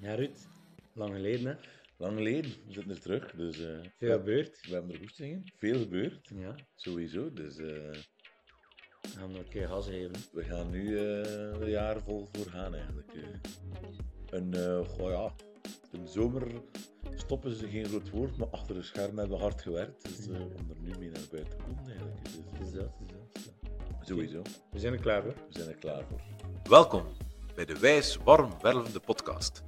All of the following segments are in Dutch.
Ja, Ruud. Lang geleden, hè? Lang geleden, we zitten er terug. Dus, eh, Veel gebeurd. we hebben er goed in. Veel gebeurd, Ja, sowieso. Dus eh, we gaan nog een keer gas geven. we gaan nu eh een jaar vol voor gaan eigenlijk. Een, eh, goh ja, een zomer stoppen ze geen groot woord, maar achter de schermen hebben we hard gewerkt. Dus eh, om er nu mee naar buiten te komen eigenlijk. Dus, is dat, is dat, is dat. sowieso, We zijn er klaar voor. we zijn er klaar voor. Welkom bij de Wijs Warm Wervende podcast.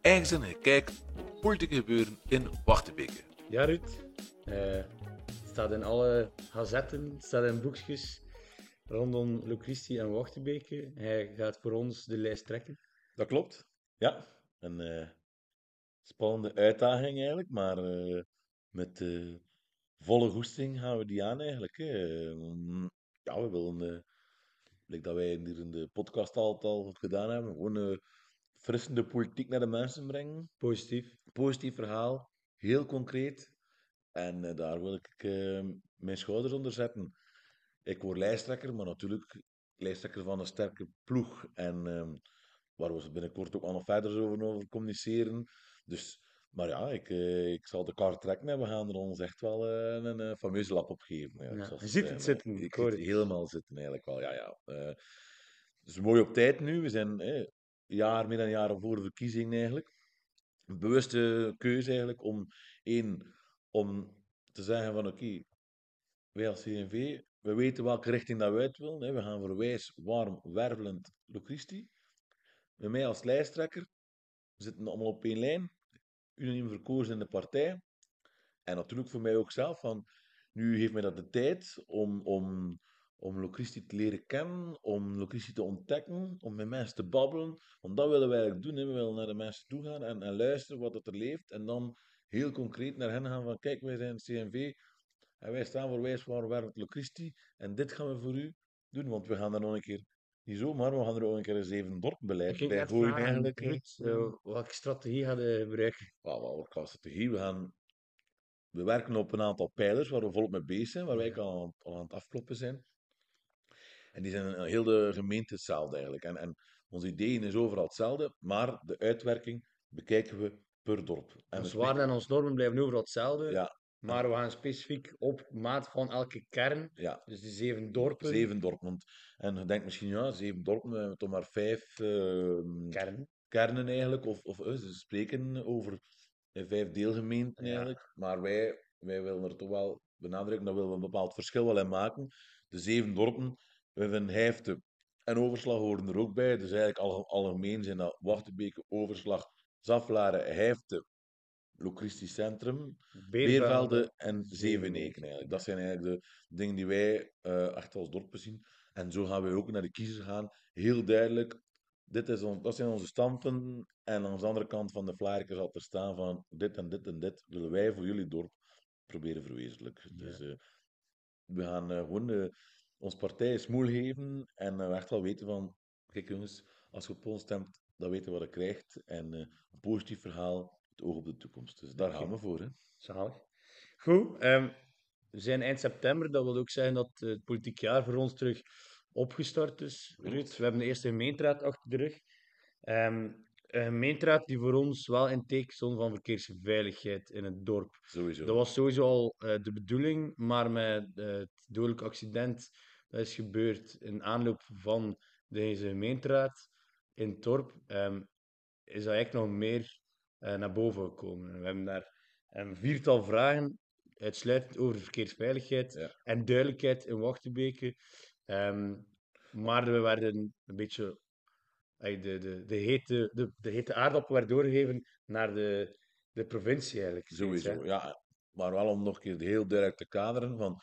Eigenzinnige kijk op politieke gebeuren in Wachtebeke. Ja, Ruud. Eh, het staat in alle gazetten, het staat in boekjes rondom Lucristie en Wachtebeke. Hij gaat voor ons de lijst trekken. Dat klopt. Ja, een eh, spannende uitdaging eigenlijk, maar eh, met volle goesting gaan we die aan eigenlijk. Hè. Eh, ja, we willen, eh like dat wij hier in de podcast altijd al gedaan hebben, gewoon frissende politiek naar de mensen brengen. Positief. Positief verhaal, heel concreet. En eh, daar wil ik eh, mijn schouders onder zetten. Ik word lijsttrekker, maar natuurlijk lijsttrekker van een sterke ploeg. En ehm, waar we binnenkort ook al nog verder over, over communiceren. Dus, maar ja, ik, eh, ik zal de kaart trekken en we gaan er ons echt wel een, een fameuze lap op geven. Ja, je ziet het zitten, ik Ik hoor het. helemaal zitten eigenlijk wel, ja, ja. Dus mooi op tijd nu. We zijn jaar, meer dan een jaar voor de verkiezingen eigenlijk. Een bewuste keuze eigenlijk om, één, om te zeggen van oké, wij als CNV, we weten welke richting dat we uit willen. Hè. We gaan voor wijs, warm, wervelend Locristi. Met mij als lijsttrekker, we zitten allemaal op één lijn, unaniem verkozen in de partij. En natuurlijk voor mij ook zelf, van, nu heeft mij dat de tijd om, om, om Locristi te leren kennen, om Locristi te ontdekken, om met mensen te babbelen. Want dat willen wij eigenlijk doen. Hè. We willen naar de mensen toe gaan en, en luisteren wat er leeft. En dan heel concreet naar hen gaan van, kijk, wij zijn CNV en wij staan voor wijs, wervelend Locristi. En dit gaan we voor u doen, want we gaan er nog een keer, niet zomaar, we gaan er ook een keer een zeven dorpbeleid bij gooien eigenlijk. Ruud, eh, welke strategie gaan we gebruiken? Wel, wel, wat strategie. We, gaan, we werken op een aantal pijlers waar we volop mee bezig zijn, waar wij al aan het afkloppen zijn. En die zijn in heel de gemeente hetzelfde eigenlijk. En, en onze ideeën is overal hetzelfde, maar de uitwerking bekijken we per dorp. En Ons waarden en ons normen blijven overal hetzelfde. Ja. Maar we gaan specifiek op maat van elke kern, Ja, dus die zeven dorpen, zeven dorpen. Want, en je denkt misschien, ja, zeven dorpen, we hebben toch maar vijf ehm, kern. kernen eigenlijk, of, of eh, ze spreken over eh, vijf deelgemeenten Ja. eigenlijk. Maar wij, wij willen er toch wel benadrukken, dat willen we een bepaald verschil wel in maken. De zeven dorpen, we hebben Hijfte en Overslag horen er ook bij. Dus eigenlijk al, algemeen zijn dat Wachtebeke, Overslag, Zaflaren, Hijfte, Locristisch Centrum, Beervelde en Zeveneken eigenlijk. Dat zijn eigenlijk de dingen die wij eh, echt als dorpen zien. En zo gaan we ook naar de kiezers gaan. Heel duidelijk, dit is dat zijn onze standpunten. En aan de andere kant van de flyerke zal er staan van dit en dit en dit willen wij voor jullie dorp proberen verwezenlijken. Dus eh, we gaan eh, gewoon ons partij smoel geven en eh, echt wel weten van, kijk jongens, als je op ons stemt, dan weten we wat je krijgt. En eh, een positief verhaal, het oog op de toekomst. Dus daar gaan we voor. Hè. Zalig. Goed, ehm, we zijn eind september. Dat wil ook zeggen dat het politiek jaar voor ons terug opgestart is. Ruud, we hebben de eerste gemeenteraad achter de rug. Ehm, een gemeenteraad die voor ons wel in teken stond van verkeersveiligheid in het dorp. Sowieso. Dat was sowieso al eh, de bedoeling, maar met eh, het dodelijk accident dat is gebeurd in aanloop van deze gemeenteraad in het dorp, ehm, is dat eigenlijk nog meer eh, naar boven gekomen. We hebben daar een viertal vragen, uitsluitend over verkeersveiligheid Ja. en duidelijkheid in Wachtebeke. Ehm, maar we werden een beetje... De, de, de, hete, de, de hete aardappel werd doorgegeven naar de, de provincie eigenlijk. Sowieso, ja. Maar wel om nog een keer heel duidelijk te kaderen van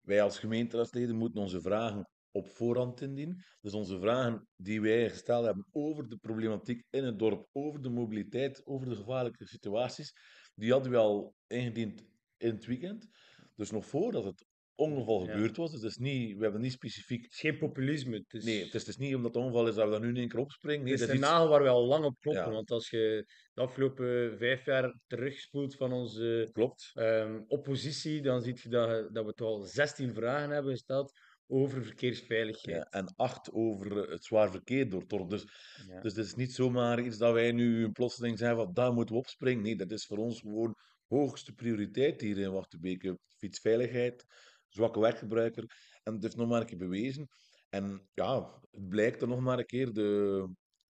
wij als gemeenteraadsleden moeten onze vragen op voorhand indienen. Dus onze vragen die wij gesteld hebben over de problematiek in het dorp, over de mobiliteit, over de gevaarlijke situaties, die hadden we al ingediend in het weekend. Dus nog voordat het ongeval Ja. gebeurd was. Dus het is niet, we hebben niet specifiek... Het is geen populisme. Het is, Nee, het is dus niet omdat het ongeval is dat we daar nu in één keer opspringen. Nee, het is dat een iets... nagel waar we al lang op kloppen. Ja. Want als je de afgelopen vijf jaar terugspoelt van onze Klopt. ehm, oppositie, dan zie je dat, dat we toch al 16 vragen hebben gesteld over verkeersveiligheid. Ja, en acht over het zwaar verkeer door. Dus, Ja. dus het is niet zomaar iets dat wij nu plotseling zeggen van daar moeten we opspringen. Nee, dat is voor ons gewoon hoogste prioriteit hier in Wachtenbeke. Fietsveiligheid, zwakke weggebruiker. En het is nog maar een keer bewezen. En ja, het blijkt er nog maar een keer de,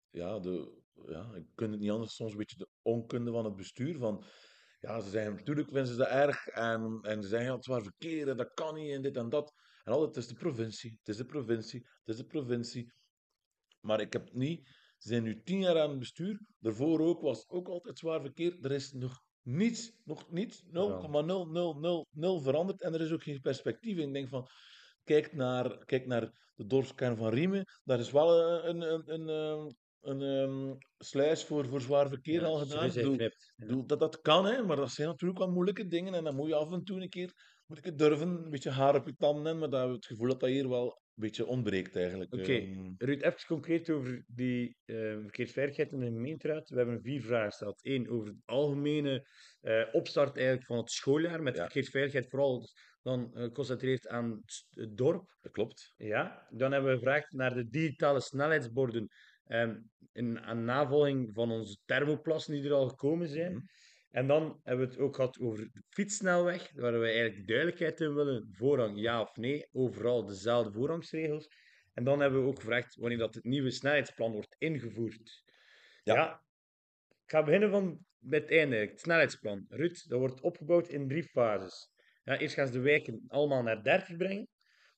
ja, de, ja, ik kan het niet anders, soms een beetje de onkunde van het bestuur. Van, ja, ze zeggen natuurlijk vinden ze erg en, en ze zeggen ja, het is zwaar verkeer dat kan niet en dit en dat. En altijd, het is de provincie, het is de provincie, het is de provincie. Maar ik heb niet, ze zijn nu tien jaar aan het bestuur, daarvoor ook was het ook altijd zwaar verkeer. Er is nog niets, nog niets, 0,0000 veranderd. En er is ook geen perspectief. En ik denk van, kijk naar, kijk naar de dorpskern van Riemen, daar is wel een, een, een, een, een, sluis voor, voor zwaar verkeer Ja, al gedaan. Ja. bedoel, dat, dat kan, hè, maar dat zijn natuurlijk wel moeilijke dingen. En dan moet je af en toe een keer moet ik het durven, een beetje haar op je tanden maar dat hebben we het gevoel dat dat hier wel een beetje ontbreekt eigenlijk. Oké. Ehm, Ruud, even concreet over die eh, verkeersveiligheid in de gemeenteraad. We hebben vier vragen gesteld. Eén, over het algemene eh, opstart eigenlijk van het schooljaar met Ja. verkeersveiligheid, vooral dan eh, geconcentreerd aan het dorp. dat klopt. Ja. Dan hebben we gevraagd naar de digitale snelheidsborden ehm, in aan navolging van onze thermoplassen die er al gekomen zijn. Mhm. En dan hebben we het ook gehad over de fietssnelweg, waar we eigenlijk duidelijkheid in willen. Voorrang ja of nee, overal dezelfde voorrangsregels. En dan hebben we ook gevraagd wanneer dat het nieuwe snelheidsplan wordt ingevoerd. Ja. Ik ga beginnen van bij het einde, het snelheidsplan. Ruud, dat wordt opgebouwd in drie fases. Ja, eerst gaan ze de wijken allemaal naar 30 brengen.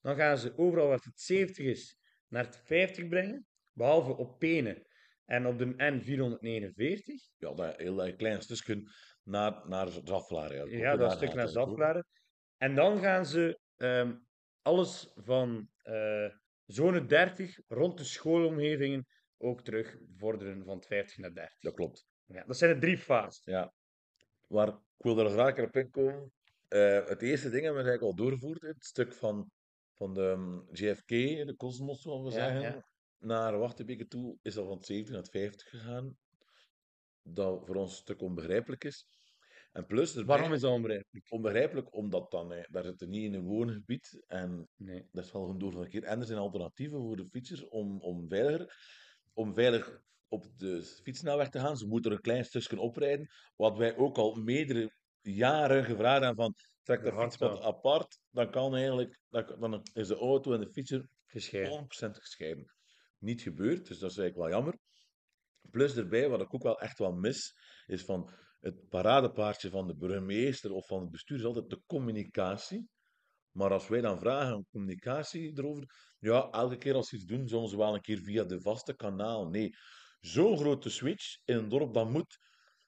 Dan gaan ze overal waar het 70 is, naar het 50 brengen. Behalve op Penen en op de N449. Ja, dat heel eh, klein stukje naar, naar Zaflaar. Ja, Ook dat stuk naar. Zaflaren. En dan gaan ze ehm, alles van eh, zone 30 rond de schoolomgevingen ook terug vorderen van het 50 naar 30. Dat klopt. Ja, dat zijn de drie fases. Ja. Maar ik wil er graag op inkomen. Eh, het eerste ding hebben we eigenlijk al doorgevoerd. Het stuk van, van de mm, JFK, de Cosmos, zullen we Ja, zeggen, ja. Naar Wachtenbeke toe, is dat van 70 naar 50 gegaan. Dat voor ons een stuk onbegrijpelijk is. En plus, Waarom is dat onbegrijpelijk? onbegrijpelijk? Omdat dan, eh, daar zitten niet in een woongebied en Nee. dat is wel een doorverkeer. En er zijn alternatieven voor de fietsers om, om veiliger, om veilig op de fietsnelweg te gaan. Ze moeten er een klein stukje oprijden. Wat wij ook al meerdere jaren gevraagd hebben van, trek De dat fietspad apart, dan kan eigenlijk, dan, dan is de auto en de fietser Gescheiden. 100% gescheiden. Niet gebeurd, dus dat is eigenlijk wel jammer. Plus erbij, wat ik ook wel echt wel mis, is van het paradepaardje van de burgemeester of van het bestuur is altijd de communicatie. Maar als wij dan vragen om communicatie erover, ja, elke keer als ze iets doen, zullen ze wel een keer via de vaste kanaal. Nee, zo'n grote switch in een dorp, dan moet,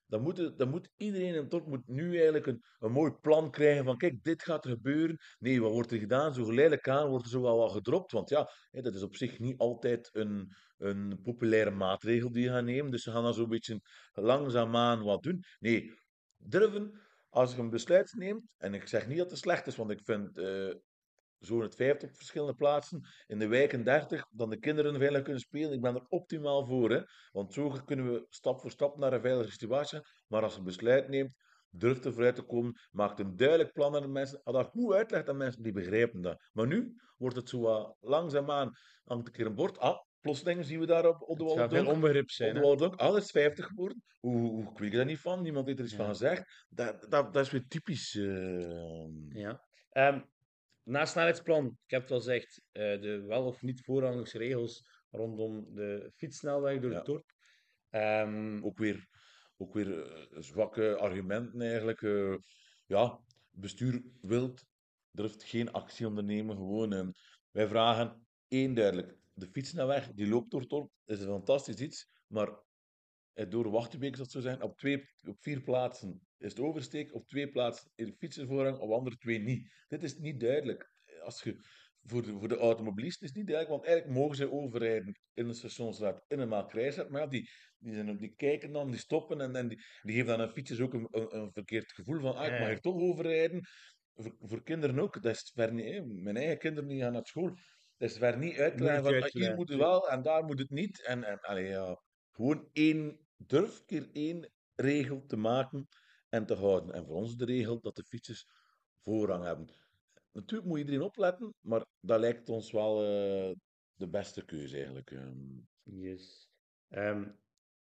dan moet, dan moet iedereen in dorp moet nu eigenlijk een, een mooi plan krijgen van, kijk, dit gaat er gebeuren. Nee, wat wordt er gedaan? Zo geleidelijk aan wordt er zo wel wat gedropt, want ja, hè, dat is op zich niet altijd een, een populaire maatregel die je gaat nemen. Dus ze gaan dan zo'n beetje langzaamaan wat doen. Nee, durven, als je een besluit neemt, en ik zeg niet dat het slecht is, want ik vind eh zo'n het 50 op verschillende plaatsen, in de wijken 30, dan de kinderen veilig kunnen spelen. Ik ben er optimaal voor, hè? want zo kunnen we stap voor stap naar een veilige situatie. Maar als je een besluit neemt, durf er vooruit te komen, maak een duidelijk plan aan de mensen. Als dat goed uitlegt aan mensen, die begrijpen dat. Maar nu wordt het zo langzaamaan, hangt een keer een bord. Ah, plotseling zien we daar op, op de Het gaat veel onbegrip Op zijn. de ah, dat is 50 geworden. Hoe, hoe, hoe weet je daar niet van? Niemand heeft er iets Ja. van gezegd. Dat, dat, dat is weer typisch. eh, Ja. Ehm, na het snelheidsplan, ik heb het al gezegd, eh, de wel of niet voorrangingsregels rondom de fietssnelweg door het dorp. Ehm, ook weer, ook weer eh, zwakke argumenten eigenlijk. eh, ja, bestuur wilt, durft geen actie ondernemen. Gewoon, eh, wij vragen één duidelijk. De fietsnelweg, die loopt door het dorp, is een fantastisch iets. Maar door Wachtenbeek, zal het zo zijn, op, twee, op vier plaatsen is het oversteek. Op twee plaatsen is de fietsenvoorrang, op andere twee niet. Dit is niet duidelijk. Als je, voor, de, voor de automobilisten is het niet duidelijk, want eigenlijk mogen zij overrijden in de stationsstraat, in een Maalkruisstraat. Maar ja, die, die, zijn, die kijken dan, die stoppen en, en die, die geven dan aan fietsers ook een, een, een verkeerd gevoel van, ah, ik mag hier toch overrijden. Voor, voor kinderen ook, dat is ver niet, hè. mijn eigen kinderen die gaan naar school, dat is ver niet uit te leggen Moeilijk van, ah, hier moet het wel en daar moet het niet. En, en allee, ja, gewoon één, durf keer één regel te maken en te houden. En voor ons de regel dat de fietsers voorrang hebben. natuurlijk moet iedereen opletten, maar dat lijkt ons wel eh, de beste keuze eigenlijk. ehm. Yes. Ehm,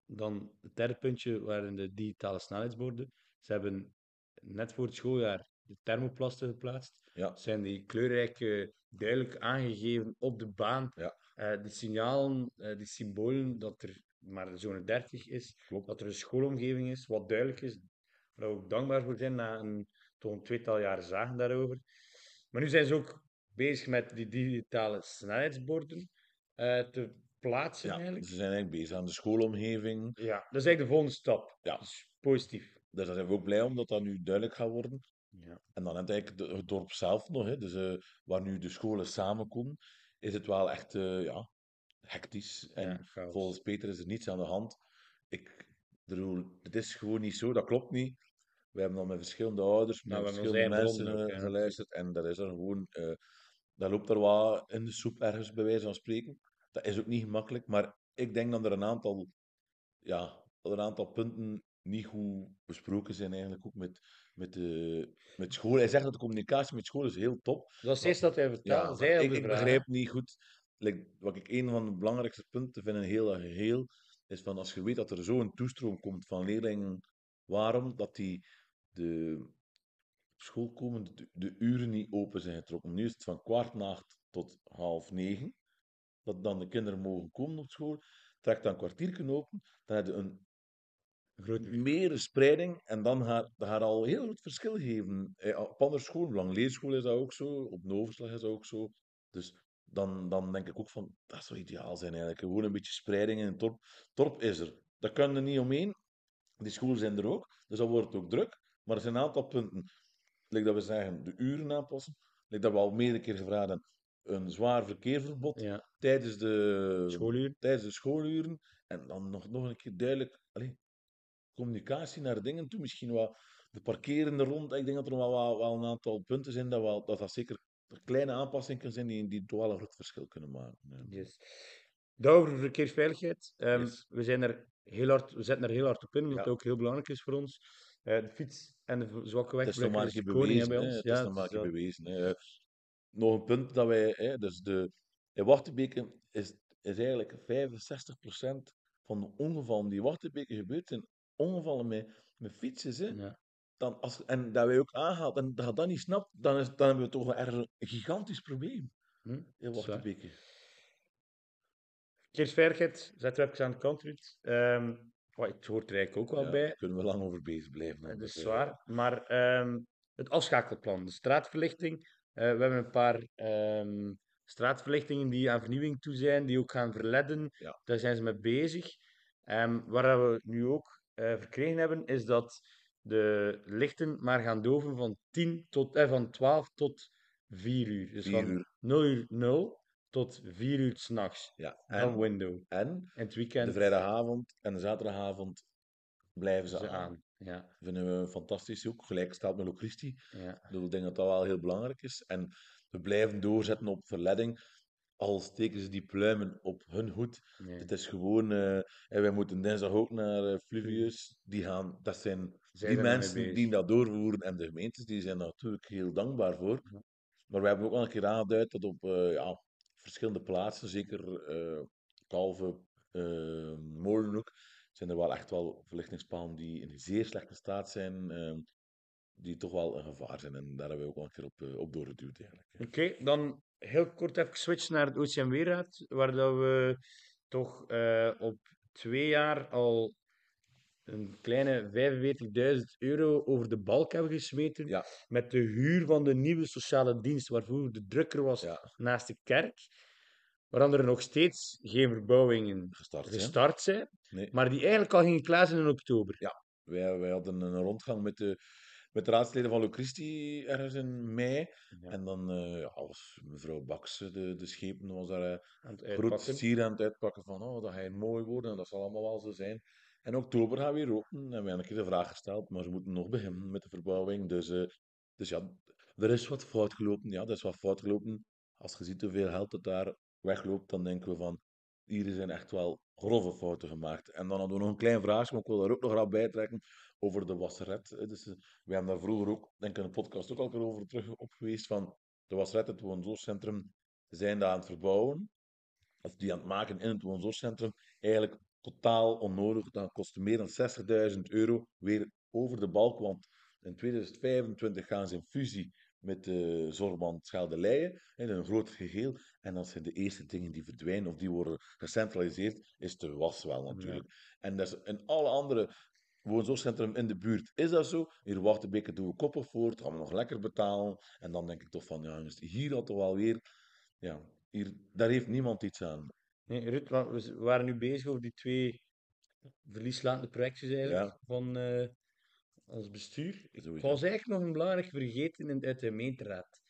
dan het derde puntje waren de digitale snelheidsborden. Ze hebben net voor het schooljaar de thermoplasten geplaatst. Ja. Zijn die kleurrijke duidelijk aangegeven op de baan. Ja. Eh, die signalen, eh, die symbolen dat er maar zone 30 is, Klopt. dat er een schoolomgeving is, wat duidelijk is, waar we ook dankbaar voor zijn na een, toch een tweetal jaar zagen daarover. Maar nu zijn ze ook bezig met die digitale snelheidsborden eh, te plaatsen Ja, eigenlijk. ze zijn eigenlijk bezig aan de schoolomgeving. Ja, dat is eigenlijk de volgende stap. Ja. Dus positief. Dus daar zijn we ook blij om dat dat nu duidelijk gaat worden. Ja. En dan heb je eigenlijk de- het dorp zelf nog, hè, dus, eh, waar nu de scholen samenkomen, is het wel echt eh, ja, hectisch. En Ja, volgens Peter is er niets aan de hand. Ik bedoel, het is gewoon niet zo, dat klopt niet. We hebben dan met verschillende ouders, met Nou, verschillende mensen ook, eh, geluisterd. En dat is er gewoon, eh, dat loopt er wat in de soep ergens, bij wijze van spreken. Dat is ook niet gemakkelijk, maar ik denk dat er een aantal, ja, dat er een aantal punten niet goed besproken zijn eigenlijk ook met, met, de, met school. Hij zegt dat de communicatie met school is heel top. Dat is het eerste dat hij Ja, maar Zij op ik, begrijp niet goed. Wat ik een van de belangrijkste punten vind in heel dat geheel, is van als je weet dat er zo'n toestroom komt van leerlingen, waarom dat die de school komen, de, uren niet open zijn getrokken. Nu is het van kwart na acht tot half negen, dat dan de kinderen mogen komen op school. Trek dan een kwartier open, dan heb je een meer spreiding en dan gaat dat al heel goed verschil geven. Eh, Op andere scholen, op Langleerschool is dat ook zo, op Noverslag is dat ook zo. Dus dan, dan denk ik ook van, dat zou ideaal zijn eigenlijk. Gewoon een beetje spreiding in het dorp. Dorp is er. Daar kan er niet omheen. Die scholen zijn er ook, dus dan wordt het ook druk. Maar er zijn een aantal punten. Like dat we zeggen, de uren aanpassen. Like dat we al meerdere keer gevraagd hebben, een zwaar verkeerverbod Ja, tijdens de schooluur. tijdens de schooluren. En dan nog, nog een keer duidelijk allee, communicatie naar dingen toe. Misschien wat de parkerende rond. Ik denk dat er wel, wel, wel een aantal punten zijn dat wel, dat, dat zeker kleine aanpassingen zijn die, die wel een groot verschil kunnen maken. Ja. Yes. Daarover verkeersveiligheid. Ehm, Yes. we, zijn er heel hard, we zetten er heel hard op in, omdat Ja. het ook heel belangrijk is voor ons. Eh, de fiets en de zwakke weg Het is nog dus bewezen. bij ons. Ja, is bewezen. hè. Nog een punt dat wij... Dus de, in Wachtebeke is, is eigenlijk 65% van de ongevallen die in gebeurd zijn, ongevallen met, met fietsers. Hè. ja. Dan als, en dat wij ook aanhaalt en dat dat niet snapt, dan, is, dan hebben we toch ergens een gigantisch probleem. Hm, is wat waar. weken. Verkeersveiligheid, zetten we even aan de kant, Ruud. Ehm, oh, het hoort er eigenlijk ook wel Ja, bij. Daar kunnen we lang over bezig blijven. Dat dus, is eh, zwaar. Maar ehm, het afschakelplan, de straatverlichting. eh, we hebben een paar ehm, straatverlichtingen die aan vernieuwing toe zijn, die ook gaan verledden. Ja. Daar zijn ze mee bezig. Ehm, waar we nu ook eh, verkregen hebben, is dat de lichten maar gaan doven van, 10 tot, eh, van 12 tot 4 uur. Dus van uur. 0 uur 0 tot 4 uur s'nachts. Ja, Van en, window. en En het weekend de vrijdagavond en de zaterdagavond blijven ze, ze aan. aan. Ja, Vinden we fantastisch ook. Gelijk staat met Locristi. ja. Ik denk dat dat wel heel belangrijk is. En we blijven doorzetten op verleiding. Al steken ze die pluimen op hun hoed. Nee. Het is gewoon... eh, en wij moeten dinsdag ook naar eh, Fluvius. Die gaan... Dat zijn Zij die mensen die dat doorvoeren en de gemeentes, die zijn daar natuurlijk heel dankbaar voor. Ja. Maar we hebben ook al een keer aangeduid dat op eh, ja, verschillende plaatsen, zeker Kalven, Molenhoek, zijn er wel echt wel verlichtingspalen die in zeer slechte staat zijn, die toch wel een gevaar zijn. En daar hebben we ook al een keer op, op doorgeduwd eigenlijk. Oké, dan heel kort even switchen naar het OCMW-raad, waar dat we toch eh, op twee jaar al een kleine 45.000 euro over de balk hebben gesmeten Ja. met de huur van de nieuwe sociale dienst, waarvoor de drukker was Ja. naast de kerk, waaraan er nog steeds geen verbouwingen Gestart, gestart zijn, Nee. maar die eigenlijk al gingen klaar zijn in oktober. Wij, wij hadden een rondgang met de, met de raadsleden van Locristi ergens in mei. Ja. En dan eh, ja, was mevrouw Baks, de, de schepen, was daar eh, Aan het groot uitpakken. sier aan het uitpakken van oh, dat gaat mooi worden en dat zal allemaal wel zo zijn. In oktober gaan we weer open en we hebben een keer de vraag gesteld, maar ze moeten nog beginnen met de verbouwing. Dus, eh, dus ja, er is wat fout gelopen. Ja, er is wat fout gelopen. Als je ziet hoeveel geld het daar wegloopt, dan denken we van, hier zijn echt wel grove fouten gemaakt. En dan hadden we nog een klein vraagje, maar ik wil daar ook nog graag bij trekken, over de wasseret. Dus, eh, we hebben daar vroeger ook, denk ik in een podcast ook al een keer over terug op geweest, van de Wasret, het woonzorgcentrum, zijn daar aan het verbouwen. Of die aan het maken in het woonzorgcentrum. Eigenlijk totaal onnodig. Dat kostte meer dan 60.000 euro weer over de balk. Want in 2025 gaan ze in fusie met de zorgband Schelde-Leien in een groot geheel. En dat zijn de eerste dingen die verdwijnen of die worden gecentraliseerd, is de was wel natuurlijk. En dat is in alle andere woonzorgcentrum in de buurt is dat zo. Hier Wachtenbeke doen we koppen voor, gaan we nog lekker betalen. En dan denk ik toch van, ja hier had toch wel weer, ja, hier, daar heeft niemand iets aan. Nee, Ruud, wa- we waren nu bezig over die twee verlieslatende projectjes eigenlijk Ja. van eh, ons bestuur. Ik was eigenlijk nog een belangrijk vergeten in, uit de gemeenteraad.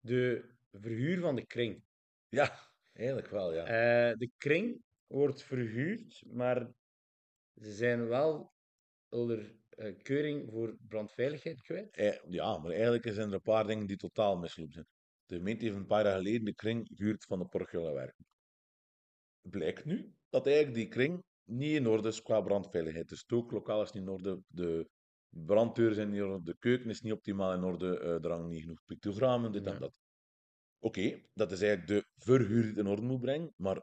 De verhuur van de kring. Ja, eigenlijk wel, ja. Eh, de kring wordt verhuurd, maar ze zijn wel onder eh, keuring voor brandveiligheid kwijt. Eh, ja, maar eigenlijk zijn er een paar dingen die totaal mislopen zijn. De gemeente heeft een paar jaar geleden de kring gehuurd van de Portugale werken. Blijkt nu dat eigenlijk die kring niet in orde is qua brandveiligheid. De stooklokaal is niet in orde, de branddeuren zijn niet in orde, de keuken is niet optimaal in orde, eh, er hangen niet genoeg pictogrammen, dit en Ja. dat. Oké, dat is eigenlijk de verhuur die het in orde moet brengen, maar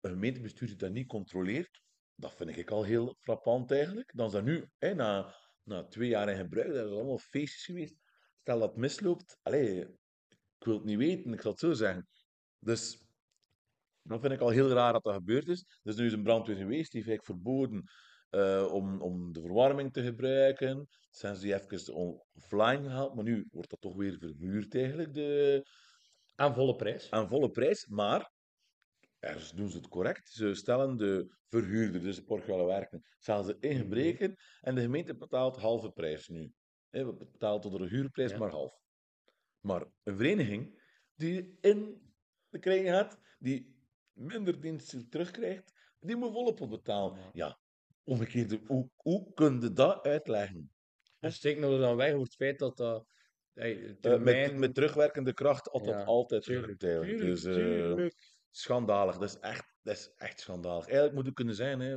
een gemeentebestuur die dat niet controleert, dat vind ik al heel frappant eigenlijk. Dan is dat nu, na, na twee jaar in gebruik, dat is allemaal feestjes geweest. Stel dat het misloopt, allee, ik wil het niet weten, ik zal het zo zeggen. Dus dat vind ik al heel raar dat dat gebeurd is. Dus nu is een brandweer geweest, die heeft eigenlijk verboden eh, om, om de verwarming te gebruiken. Zijn ze die even offline gehaald, maar nu wordt dat toch weer verhuurd eigenlijk, de, Aan volle prijs. aan volle prijs. Maar ergens doen ze het correct. Ze stellen de verhuurder, dus de Portugale werken, stellen ze in gebreken en de gemeente betaalt halve prijs nu. We betalen tot de huurprijs Ja. maar half. Maar een vereniging die in de kring gaat, die minder diensten terugkrijgt, die moet volop op betalen. Ja. Omgekeerd, hoe, hoe kun je dat uitleggen? En steek nog dan weg over het feit dat dat hey, Eh, termijn... met, met terugwerkende kracht had dat Ja, altijd tuurlijk, dus, eh, tuurlijk. Schandalig, dat is echt, dat is echt schandalig. Eigenlijk moet het kunnen zijn, hè.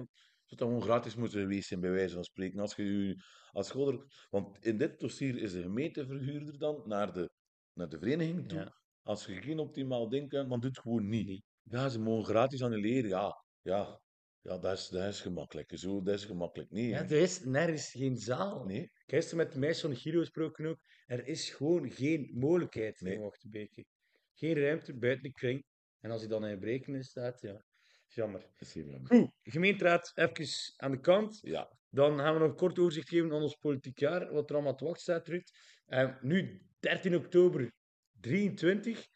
Zou gewoon gratis moeten geweest zijn, bij wijze van spreken. Als je als schouder... Want in dit dossier is de gemeenteverhuurder dan naar de, naar de vereniging toe. Ja. Als je geen optimaal ding kunt, dan doe het gewoon niet. Ja, ze mogen gratis annuleren, ja. Ja, ja dat, is, dat is gemakkelijk. Zo, dat is gemakkelijk. Nee, Ja, er is nergens geen zaal. nee. Ik heb met de meisjes van Giro gesproken ook. Er is gewoon geen mogelijkheid Nee. in Wachtenbeke. Geen ruimte buiten de kring. En als hij dan in berekening staat, ja, jammer. Jammer. Goed, gemeenteraad even aan de kant. Ja, Dan gaan we nog een kort overzicht geven aan ons politiek jaar, wat er allemaal te wachten staat, Ruud. Ehm, nu, 13 oktober 23,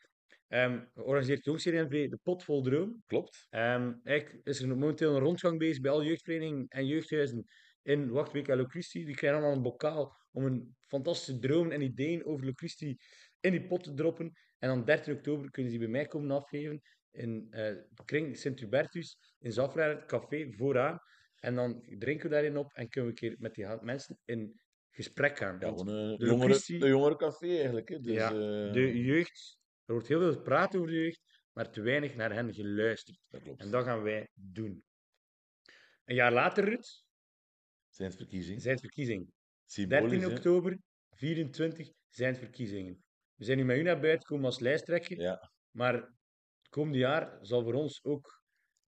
ehm organiseert Jongserie de Pot Vol Droom. klopt. Ehm eigenlijk is er momenteel een rondgang bezig bij alle jeugdverenigingen en jeugdhuizen in Wachtbeek en Locristi. Die krijgen allemaal een bokaal om een fantastische dromen en ideeën over Locristi in die pot te droppen. En dan 13 oktober kunnen ze die bij mij komen afgeven in eh, Kring Sint-Hubertus in Zafraar, het café vooraan. En dan drinken we daarin op en kunnen we een keer met die mensen in gesprek gaan. Ja, een de jongere, een jongerencafé eigenlijk. Hè. Dus, Ja, eh, de jeugd, er wordt heel veel gepraat over de jeugd, maar te weinig naar hen geluisterd. dat klopt. En dat gaan wij doen. Een jaar later, Ruud, Zijn het verkiezingen? zijn het verkiezingen. Symbolisch, 13 hè. oktober, 24 zijn het verkiezingen. We zijn nu met u naar buiten gekomen als lijsttrekker, Ja, maar het komende jaar zal voor ons ook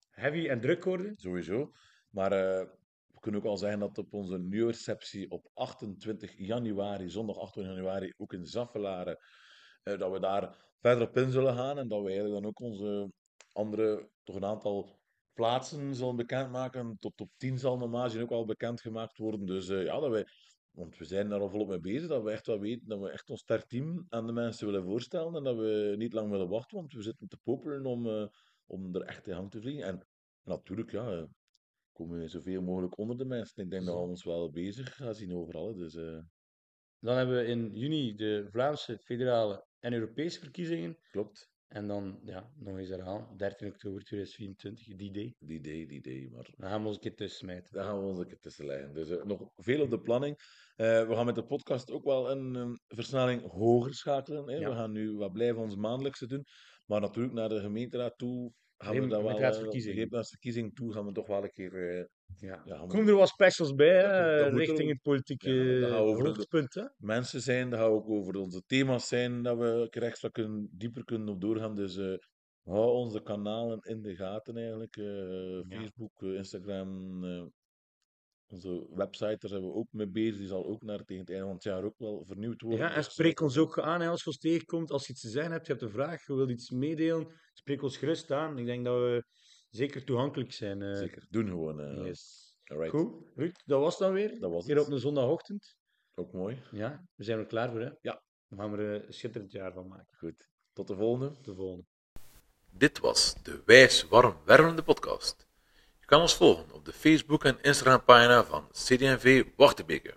heavy en druk worden. sowieso. Maar eh, we kunnen ook al zeggen dat op onze nieuwreceptie op 28 januari, zondag 28 januari, ook in Zaffelaren, eh, dat we daar verder op in zullen gaan en dat we eigenlijk dan ook onze andere, toch een aantal plaatsen zullen bekendmaken. Tot op 10 zal normaal gezien ook al bekendgemaakt worden. Dus eh, ja, dat wij, want we zijn daar al volop mee bezig, dat we echt wel weten dat we echt ons sterk team aan de mensen willen voorstellen en dat we niet lang willen wachten, want we zitten te popelen om, eh, om er echt in hang te vliegen. En natuurlijk, ja, eh, komen we zoveel mogelijk onder de mensen. Ik denk dat we ons wel bezig gaan zien overal. Dus Dan hebben we in juni de Vlaamse, federale en Europese verkiezingen. klopt, En dan, ja, nog eens herhalen, 13 oktober 2024, die day. die idee, die idee. Maar Dan gaan we ons een keer tussen smijten. daar gaan we ons een keer tussen leggen. Dus eh, nog veel op de planning. Eh, we gaan met de podcast ook wel een eh, versnelling hoger schakelen. Hè. Ja. We gaan nu wat blijven ons maandelijkse doen. Maar natuurlijk naar de gemeenteraad toe gaan we dan wel... eh, gemeenteraadsverkiezingen. gemeenteraadsverkiezing toe gaan we toch wel een keer eh, Ja. Ja, Komen er wat specials bij, hè, Dat- dat moet richting het politieke Ja, de- mensen zijn, dat gaat ook over onze thema's zijn, dat we extra kunnen, dieper kunnen op doorgaan. Dus eh, hou onze kanalen in de gaten eigenlijk. eh. Facebook, eh, Instagram, eh, onze website, daar zijn we ook mee bezig. Die zal ook naar tegen het einde van het jaar ook wel vernieuwd worden. Ja, en Dus, spreek ons ook aan hè, als je ons tegenkomt. Als je iets te zeggen hebt, je hebt een vraag, je wilt iets meedelen, spreek ons gerust aan. Ik denk dat we zeker toegankelijk zijn. eh. Zeker, doen gewoon. eh Yes. alright. Goed, Ruud, dat was dan weer. Dat was Hier het. op een zondagochtend. Ook mooi. Ja, we zijn er klaar voor, hè? Ja. Dan gaan we er een schitterend jaar van maken. Goed. Tot de volgende. Tot de volgende. Dit was de Wijs Warm Wervende podcast. Je kan ons volgen op de Facebook- en Instagram-pagina van CD&V Wachtebeke.